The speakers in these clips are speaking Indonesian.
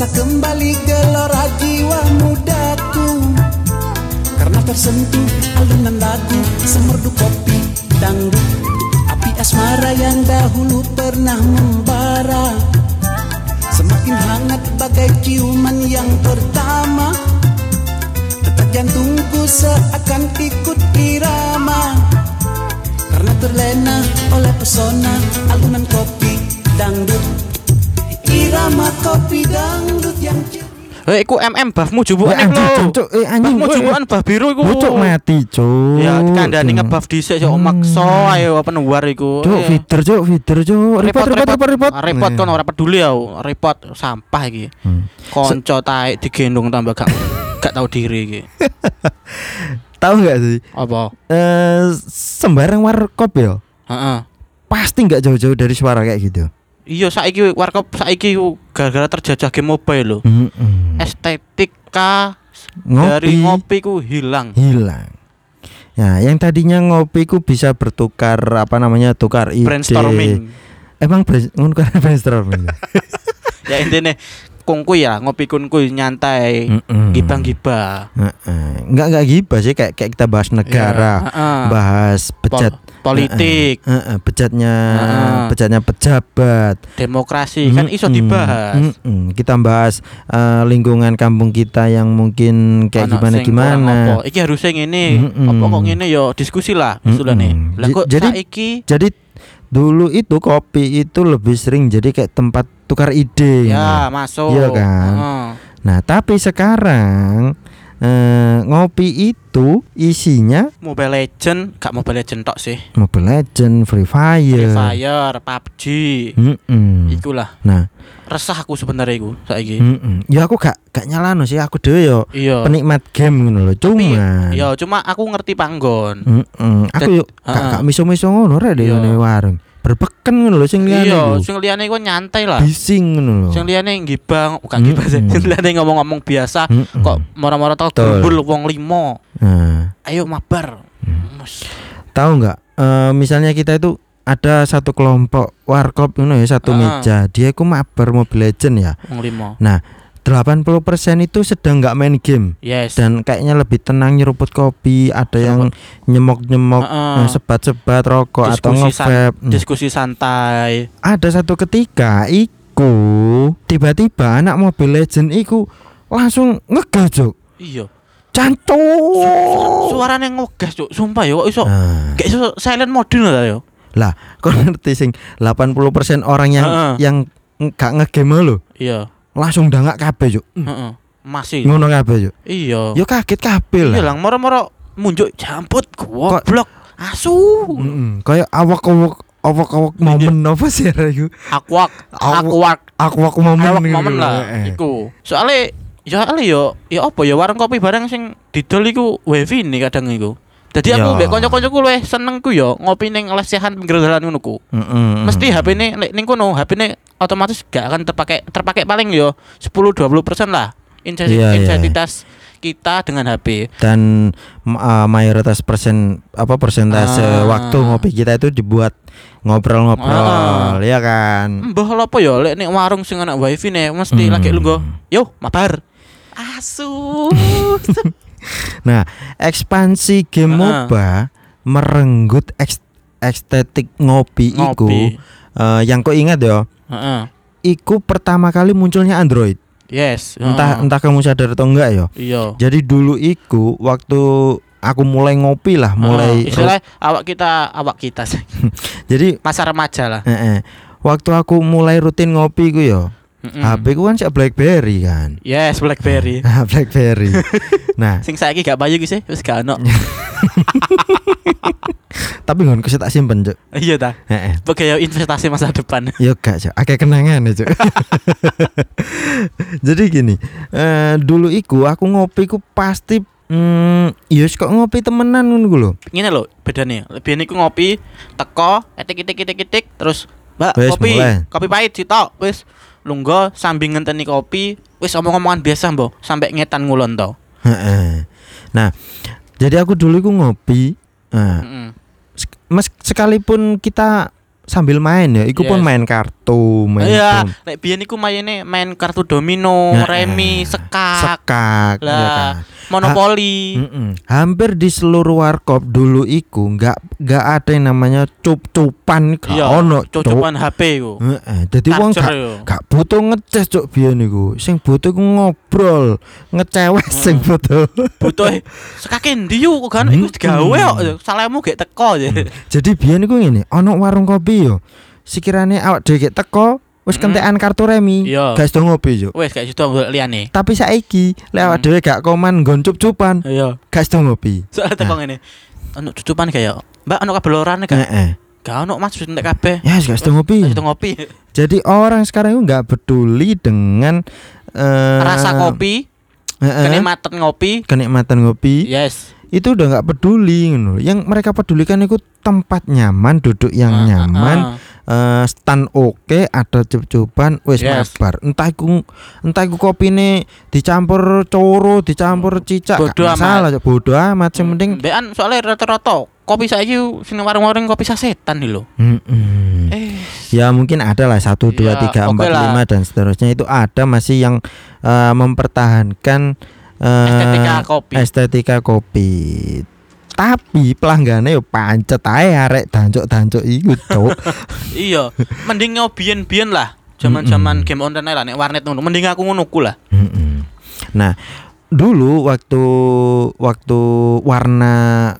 Terasa kembali gelora jiwa mudaku. Karena tersentuh alunan lagu Semerdu kopi dangdut. Api asmara yang dahulu pernah membara. Semakin hangat bagai ciuman yang pertama. Detak jantungku seakan ikut irama. Karena terlena oleh pesona alunan kopi dangdut Irama kopi dangdut yang Eh, iku MM buffmu jubukan Eh, anjing, lho. cuk, eh, anjing, Buffmu jubukan buff biru iku. Cuk mati, cuk. Ya, kandhane ngebuff dhisik yo Hmm. maksa ayo apa war iku. Cuk, Eh, feeder, cuk, feeder, cuk. Repot, repot, repot, repot. Repot kan Nah. ora peduli aku. Repot sampah iki. Hmm. Konco taek digendong tambah gak gak tahu diri iki. Tahu nggak sih? Apa? Eh, sembarang warkop ya. Heeh. Pasti nggak jauh-jauh dari suara kayak gitu. Iya saiki warkop saiki gara-gara terjajah game mobile lho. Mm-mm. Estetika Ngopi. dari ngopi ku hilang. hilang. Ya, yang tadinya ngopi ku bisa bertukar apa namanya tukar ide. Brainstorming. Emang kan brainstorming. ya intinya kungku ya ngopi kunku nyantai Mm-mm. gibang-gibah. Heeh. Enggak enggak gibah sih kayak kayak kita bahas negara, Iya, heeh. bahas bejat Pol- politik, Heeh, bejatnya Heeh. bejatnya pejabat. demokrasi kan iso dibahas. Mm-mm. Kita bahas eh, lingkungan kampung kita yang mungkin kayak Ana gimana gimana. Apa. Iki harusnya ngene. Mm-mm. Apa kok ngene yo diskusi lah usulane. Mm-mm. Lah kok Jadi- saiki Jadi dulu itu kopi itu lebih sering jadi kayak tempat tukar ide. ya masuk. Iya kan? Heeh. Nah, tapi sekarang eh, ngopi itu isinya Mobile Legend, gak Mobile Legend tok sih. Mobile Legend, Free Fire. Free Fire, PUBG. Mm-mm. Ikulah. Nah, Resah aku sebenarnya iku saiki. mm-mm. ya aku gak gak nyalano sih aku dhewe yo Iya. penikmat game ngono lho. Cuma Ya cuma aku ngerti panggon. Mm-mm. Aku Dan- yo gak Heeh. gak miso-miso ngono rek deh Iya. warung. Berbeken ngono lho sing liyane Iya, sing liyane iku nyantai lah. Bising ngono lho. Sing liyane ngibang, bukan ngibang sih. Sing liyane ngomong-ngomong biasa kok mora-mora tau gerbul wong limo. Nah, Ayo mabar. Mm. Tahu nggak eh, misalnya kita itu ada satu kelompok warkop ngono ya satu meja. Dia iku mabar Mobile Legend ya. Wong limo. 80% itu sedang nggak main game Yes. dan kayaknya lebih tenang nyeruput kopi, ada yang nyemok-nyemok eh, sebat-sebat rokok atau Diskusi san- nge-vape. Hmm. Diskusi santai. Ada satu ketika iku tiba-tiba anak Mobile Legend iku langsung ngegas, Cuk. Iya. Cancuk. Suarane ngegas, Cuk. Sumpah ya kok iso Nah, kayak iso silent mode lah ya. lah, kau ngerti sing 80% orang yang Heeh. yang gak ngegame lo Iya. Langsung dangak kabeh, Cuk. Hmm. Heeh. Masih. Ngono kabeh, Cuk. Iya. Yo kaget kabeh Iya lah. lah, moro-moro munjuk jamput goblok. Asu. Heeh. Kayak awak-awak awak-awak Iya. momen apa sih Ra, iku? Awak- akuak, Awak momen awak momen lah. Eh. Iku. Soale ya ale yo ya apa ya warung kopi bareng sing didol iku wifi nih kadang iku. Jadi aku Ya. mbek kanca-kancaku luwih seneng ku yo ngopi ning lesehan pinggir dalan ngono ku. Mesti HP ne nek ning kono HP ne otomatis gak akan terpakai terpakai paling yo 10 20% lah. Insen- Iya, iya. Intensitas kita dengan HP. dan uh, mayoritas persen apa persentase Ah. waktu ngopi kita itu dibuat ngobrol-ngobrol Ah. ya kan Mbah lho apa ya lek nek warung sing ana wifi ne mesti Hmm. lagi lungguh. Yo, mabar. Asu. nah ekspansi game. MOBA merenggut estetik ngopi, iku Ngopi. eh, yang kau ingat ya Heeh. iku pertama kali munculnya Android Yes. entah heeh. entah kamu sadar atau enggak ya Iya. jadi dulu iku waktu aku mulai ngopi lah mulai Heeh, istilah awak kita awak kita sih. jadi Masa remaja lah. eh, waktu aku mulai rutin ngopi ku yo Mm-mm. HP ku kan sih BlackBerry kan Yes, BlackBerry. Ah, BlackBerry. nah, Sing saiki gak bayu ki sih, wis gak ono. tapi ngon tak simpen, Cuk. Iya ta. Heeh. Sebagai investasi masa depan. Yo gak, Cuk. Akeh kenangan ya, Cuk. Jadi gini, eh dulu iku aku ngopi ku pasti hmm, ya kok ngopi temenan ngono ku lho. Ngene lho, bedane. Lebih niku ngopi, teko, etik etik etik etik terus Mbak, kopi, mulai. kopi pahit sitok, wis lungguh sambil ngenteni kopi, wis omong-omongan biasa, Mbok, sampai ngetan ngulon to. Nah, jadi aku dulu iku ngopi Nah, Heeh. sek- mes- sekalipun kita sambil main ya, iku pun Yes. main kartu, main Iya, nek biyen iku maine main kartu domino, Nah, remi, eh, sekak, sekak, ya lah, kan. monopoli. Mm-mm. Hampir di seluruh warkop dulu iku nggak nggak ada yang namanya cup-cupan gak Iya, ono Cuk. cocokan HP iku. Heeh, dadi wong gak gak butuh ngecas cuk biyen iku. Sing butuh iku ngobrol, ngecewek sing Hmm. butuh. Butuh sekake ndi yo kok kan iku Hmm. digawe kok salahmu gek teko aja. Jadi biyen iku ngene, ono warung kopi yo. Sekiranya awak dhewe teko, wis Hmm. kentekan kartu remi, Iya. gak iso ngopi yo. Wes gak golek liyane. Tapi saiki lek awak dhewe gak koman nggon cup-cupan, Iya. gak iso ngopi. Soalnya teko ngene. Ono cucupan kayak, Mbak ono kabel lorane gak? Heeh. Gak ono Mas wis entek kabeh. Ya, gak iso ngopi. Wis ngopi. Jadi orang sekarang itu nggak peduli dengan eh, Rasa kopi, heeh, kenikmatan ngopi. kenikmatan ngopi Yes. Itu udah nggak peduli ngono. Yang mereka pedulikan itu tempat nyaman, duduk yang Ah, nyaman, ah, ah. eh, stand oke, ada cup-cupan, wis Yes. mabar. Entah iku entah iku kopine dicampur coro, dicampur cicak, Bodo gak masalah, bodo amat. Yang penting Mbekan soalnya rata-rata kopi saiki sing warung-warung kopi sasetan nih lho. Mm-mm. Eh, Ya mungkin ada lah satu dua Ya, tiga empat lima dan seterusnya itu ada masih yang eh, mempertahankan estetika kopi. estetika kopi. Tapi pelanggannya yo pancet ae arek dancuk-dancuk iku, Cuk. iya, mending nyobian-bian lah. Zaman-zaman Mm-mm. game online lah nek warnet ngono. Mending aku ngono ku lah. Mm-mm. Nah, dulu waktu waktu warna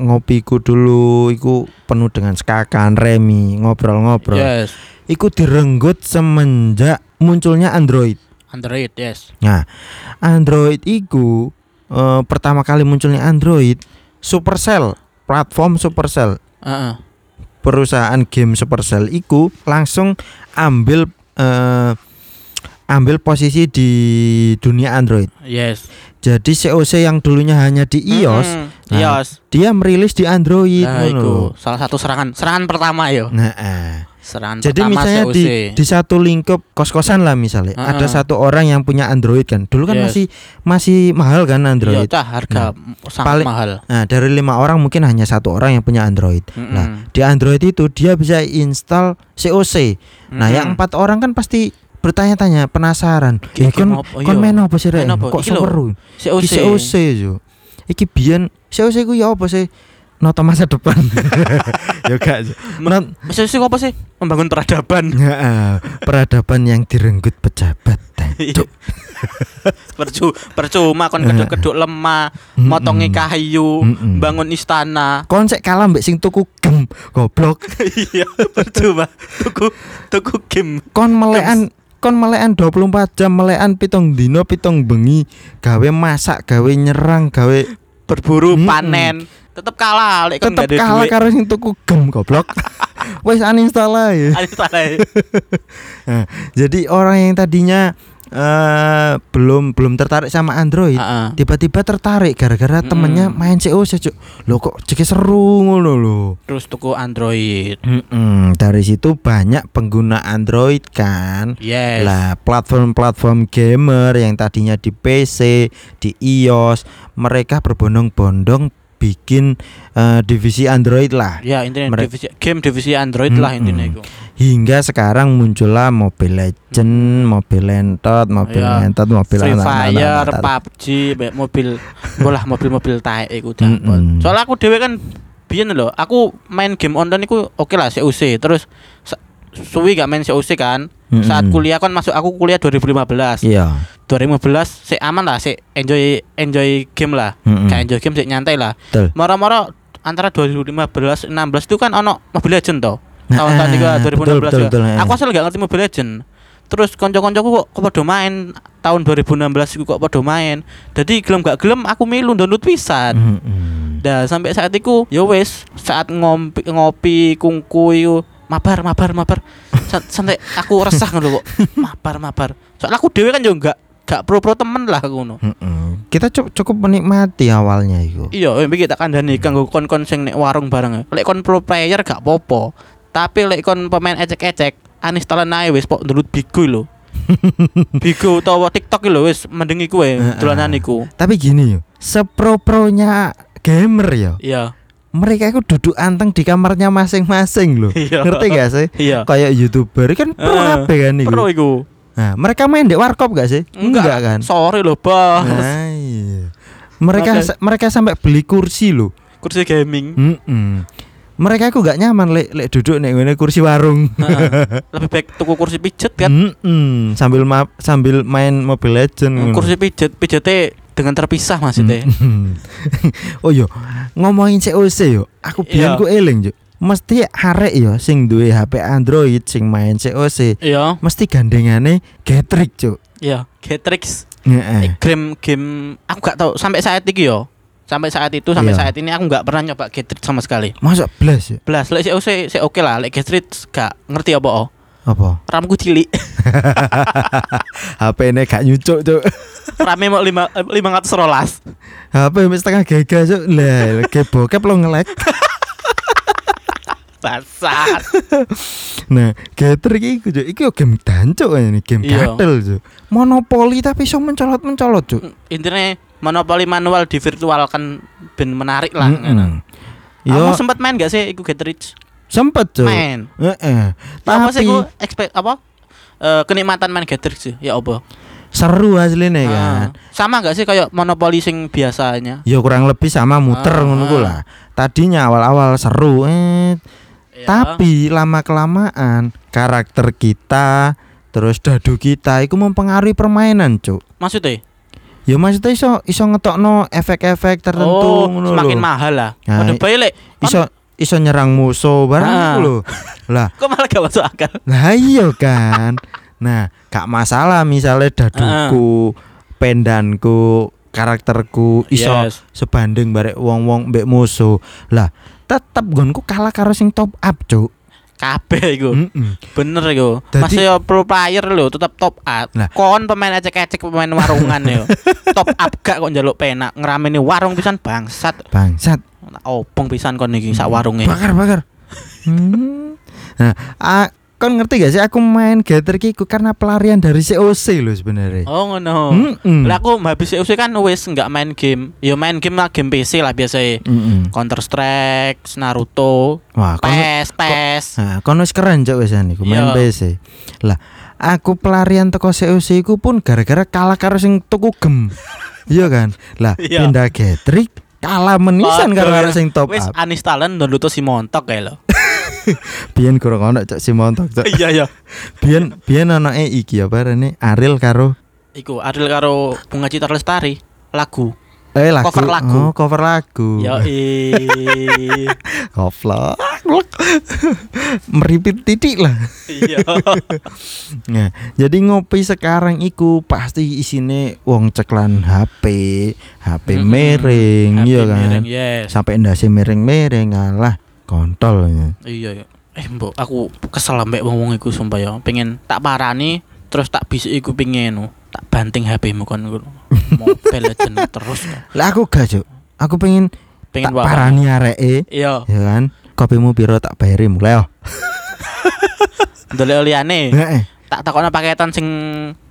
ngopiku dulu iku penuh dengan sekakan, remi, ngobrol-ngobrol. Yes. Iku direnggut semenjak munculnya Android. Android, yes. Nah, Android itu eh, pertama kali munculnya Android, Supercell, platform Supercell, Heeh. perusahaan game Supercell itu langsung ambil eh, ambil posisi di dunia Android. Yes. Jadi COC yang dulunya hanya di iOS, Mm-mm, Nah, iOS. dia merilis di Android. Nah, lho. salah satu serangan serangan pertama yo. Nah, eh. Serangan jadi pertama misalnya COC. di di satu lingkup kos-kosan lah misalnya, Heeh. ada satu orang yang punya Android kan. Dulu kan Yes. masih masih mahal kan Iya, Android. tah harga sangat paling- mahal. Nah, dari lima orang mungkin hanya satu orang yang punya Android. Mm-mm. Nah, di Android itu dia bisa install COC. Nah, Mm-mm. yang empat orang kan pasti bertanya-tanya, penasaran. Eh, kon Iya. main apa sih, Rek? Kok seru? COC. COC yo. Iki biyen COC ku ya apa sih? Noto masa depan. ya gak. Not, Maksudnya sih apa sih? Membangun peradaban. Peradaban yang direnggut pejabat. Iya. Percu percuma kon Nah. keduk-keduk lemah, motongi kayu, bangun istana. Kon sek kalah mbek sing tuku gem goblok. Iya, percuma. Tuku tuku game. Kon melekan kon melekan 24 jam melekan pitung dino pitung bengi gawe masak gawe nyerang gawe berburu Mm-mm. panen tetep kalah lek tetep kalah karo sing tuku gem goblok. Wes uninstall ae. Ada salah ya. Jadi orang yang tadinya eh belum belum tertarik sama Android Heeh. tiba-tiba tertarik gara-gara Mm-mm. temennya main COC cuk. Loh kok cek seru ngono lho. terus tuku Android Mm-mm, dari situ banyak pengguna Android kan. yes Lah platform-platform gamer yang tadinya di PC, di iOS, mereka berbondong-bondong bikin eh, divisi Android lah. ya intinya Mere- divisi game divisi Android lah Mm-mm. intinya itu Hingga sekarang muncullah Mobile Legend, Mobile Lentot, Mobile Ya, Lentot, Mobile Free Fire, anak-anak. PUBG, be- mobil, bolah mobil-mobil taek iku dapat. Soalnya aku dhewe kan biyen lho, aku main game online iku oke lah COC. Terus suwi gak main COC kan. Saat Mm-mm. kuliah kan masuk aku kuliah 2015. Iya. 2015 sik aman lah, sik enjoy enjoy game lah. Mm-mm. Kayak enjoy game sik nyantai lah. Moro-moro antara 2015 16 itu kan ono Mobile Legend toh. Tahun-tahun juga ah, 2016 betul, juga. betul, betul, eh. Aku asal gak ngerti Mobile Legend. Terus konco-koncoku kok kok pada main tahun 2016 iku kok pada main. Jadi gelem gak gelem aku milu download pisan. Mm-mm. Dah sampai saat itu ya wes saat ngopi ngopi kungku iku mabar mabar mabar Sa- sampai aku resah ngono kok mabar mabar soalnya aku dewe kan juga gak gak pro pro temen lah aku ngono Mm-mm. Kita cu- cukup menikmati awalnya itu. iya eh, iki tak kandhani kanggo kon-kon sing nek warung bareng lek kon pro player gak popo tapi lek kon pemain ecek-ecek uninstall ae wis pok download bigo lho bigo utawa TikTok lho wis mending iku wae dolanan iku Tapi gini yo, sepro-pronya gamer yo, iya mereka itu duduk anteng di kamarnya masing-masing loh. Iya. Ngerti gak sih? Iya. Kayak youtuber kan pro kabeh kan iku. Pro iku. Nah, mereka main di warkop gak sih? kan? Sorry loh, Bos. Nah, iya. Mereka sa- mereka sampai beli kursi loh. Kursi gaming. Mm-mm. Mereka aku gak nyaman lek lek duduk nek ngene kursi warung. Heeh. Lebih baik tuku kursi pijet kan. Mm-mm. Sambil ma- sambil main Mobile Legend. ngono. Kursi pijet, pijetnya dengan terpisah maksudnya. Mm-mm. oh yo, ngomongin COC yo, aku biyen Iya. ku eling yo. Mesti arek yo sing duwe HP Android sing main COC, Iya, mesti gandengane Getrix, Cuk. iya. Getrix. Heeh. Eh, game game aku gak tahu sampai saat ini yo. Sampai saat itu sampai Iya. saat ini aku nggak pernah nyoba Getrix sama sekali. Masa blas ya? Belas, lek sih saya oke lah, lek Getrix gak ngerti apa oh. Apa? Ramku cilik. HP ne gak nyucuk, Cuk. Rame mau lima lima ratus rolas. HP wis setengah giga, Cuk. Lah, ge bokep lo ngelek. Basat. Nah, Getrix iku, Cuk. Iki game dancuk ini, game Iya. gatel, Cuk. Monopoli tapi iso mencolot-mencolot, Cuk. Intinya monopoli manual di virtual kan ben menarik lah. Mm-mm. Kamu Yo sempat main gak sih iku Getrix? sempet, Cuk. Main. Heeh. apa sih Tapi iku expect apa? Eh, kenikmatan main Getrix sih. Ya apa? seru aslinya kan. Ah, sama gak sih kayak monopoli sing biasanya? Ya kurang lebih sama muter Ah, ngono ah. lah. Tadinya awal-awal seru, eh Ya. tapi lama kelamaan karakter kita terus dadu kita itu mempengaruhi permainan, Cuk. maksudnya? Ya maksudnya iso iso ngetokno efek-efek tertentu oh, ngono semakin lho. mahal lah. Nah, lek. Iso iso nyerang musuh barang Ah. iku lho. Lah, Kok malah gak masuk akal? Nah iya kan. Nah, gak masalah misalnya daduku, pendanku, karakterku iso Yes. sebanding barek wong-wong mbek musuh. Lah, tetep gonku kalah karo sing top up, Cuk. Kabeh iku. Mm-mm. Bener iku. Masih yo pro player lho, tetap top up. Lah. Kon pemain ecek-ecek pemain warungan yo. top up gak kok njaluk penak ngerameni warung pisan bangsat. Bangsat. Opong pisan kon iki sak warunge. Bakar, bakar. Hmm. Nah, ah, kon ngerti gak sih aku main Gather Kiku karena pelarian dari COC loh sebenarnya. Oh ngono. Mm-mm. Lah aku habis usai kan wis nggak main game. Yo main game lah game PC lah biasa Mm-mm. Counter Strike, Naruto, Wah, kon PES, PES. Nah, kono wis keren cok wis niku main Iya. PC. Lah, aku pelarian teko COC iku pun gara-gara kalah karo sing tuku gem. iya kan? Lah, Iya. pindah Getrik kalah menisan karo karo sing top Wis up. uninstall download si montok kayak lo. Biyen kurang ono cok si montok cok. Iya iya. Biyen biyen anake iki apa rene Ariel karo Iku Adil karo Bunga Citra Lestari lagu. eh lagu. Cover lagu. Oh, cover lagu. Yo i. Goblok. Meripit titik lah. Iya. Nah, jadi ngopi sekarang iku pasti isine wong ceklan HP, HP Mm-mm. miring, Happy iya kan. miring, Yes. Sampai ndase miring-miring ngalah kontol ya. Iya iya. Eh mbok aku kesel ambek wong-wong iku sumpah ya. Pengen tak parani terus tak bisik iku pengen. Tak banting HP-mu kon ngono. Mobile Legend terus. Lah aku gak. Aku pengen, Pengen tak parani areke, Iya. ya kan. Kopimu piro tak bayari mulai. Oh. Ndelok liyane. Heeh. Tak takono paketan sing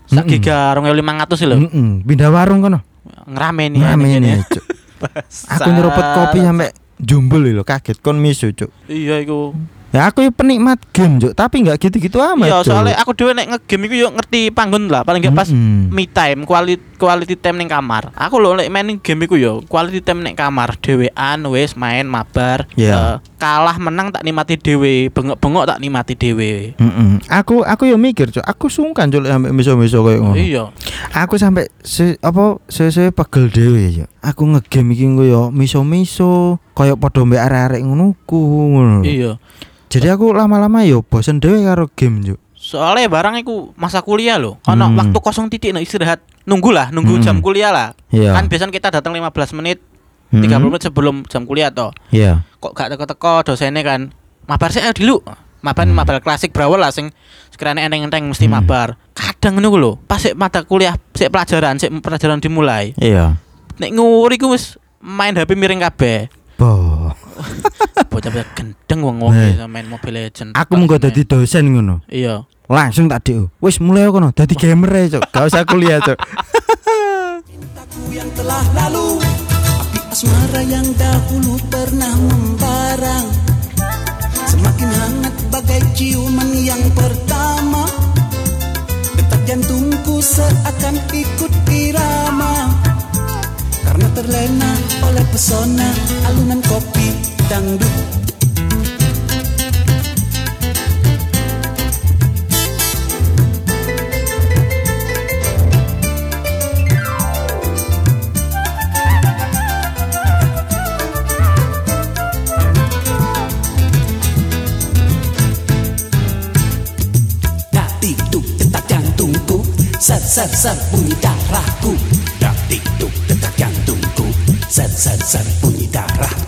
sak giga 2500 sih lho. Heeh, pindah warung kono. Ngerameni. Rame Cuk. Aku nyeruput kopi sampai jumbul lho, kaget kon misu, Cuk. Iya iku. Ya aku ya penikmat game, Cuk, tapi nggak gitu-gitu amat, Iya, soalnya aku dhewe nek ngegame iku yo ngerti panggon lah, paling gak pas Mm-mm. me time, quality quality time ning kamar. Aku lho nek main game iku yo quality time ning kamar, dhewean wis main mabar. Iya. Eh, kalah menang tak nikmati dhewe, bengok-bengok tak nikmati dhewe. Mm-mm. Aku aku yo mikir, Cuk. Aku sungkan Cuk sampai miso-miso koyo ngono. Iya. Aku sampai se, apa sesuai pegel dhewe ya. Aku ngegame iki engko yo miso-miso, koyo padha mbek arek-arek ngono ku ngono. Iya. Jadi aku lama-lama yo bosen dhewe karo game, Cuk. Soalnya barang iku masa kuliah loh. Ono Hmm. waktu kosong titik no istirahat. Nunggu lah, nunggu Hmm. jam kuliah lah. Iya. Kan biasanya kita datang 15 menit, Mm-mm. 30 menit sebelum jam kuliah toh. Iya. kok gak teko-teko dosennya kan mabar sih ayo dulu mabar Hmm. mabar klasik brawl lah sing sekiranya enteng-enteng mesti Hmm. mabar kadang ngono ku lho pas sik mata kuliah sik pelajaran sik pelajaran dimulai Iya. nek nguri ku wis main HP miring kabeh Boh. bocah-bocah gendeng wong-wong Eh. iso main Mobile Legend Aku mengko dadi dosen ngono. iya Langsung tak dik. Wis mulai kono dadi gamer ae, Cuk. Gak usah kuliah, Cuk. Cintaku yang telah lalu Api Asmara yang dahulu pernah membarang. Semakin hangat bagai ciuman yang pertama. Detak jantungku seakan ikut irama. Karena terlena oleh pesona alunan kopi dangdut Ser ser bunyi darahku. Dak tiktuk detak jantungku Ser ser ser bunyi darahku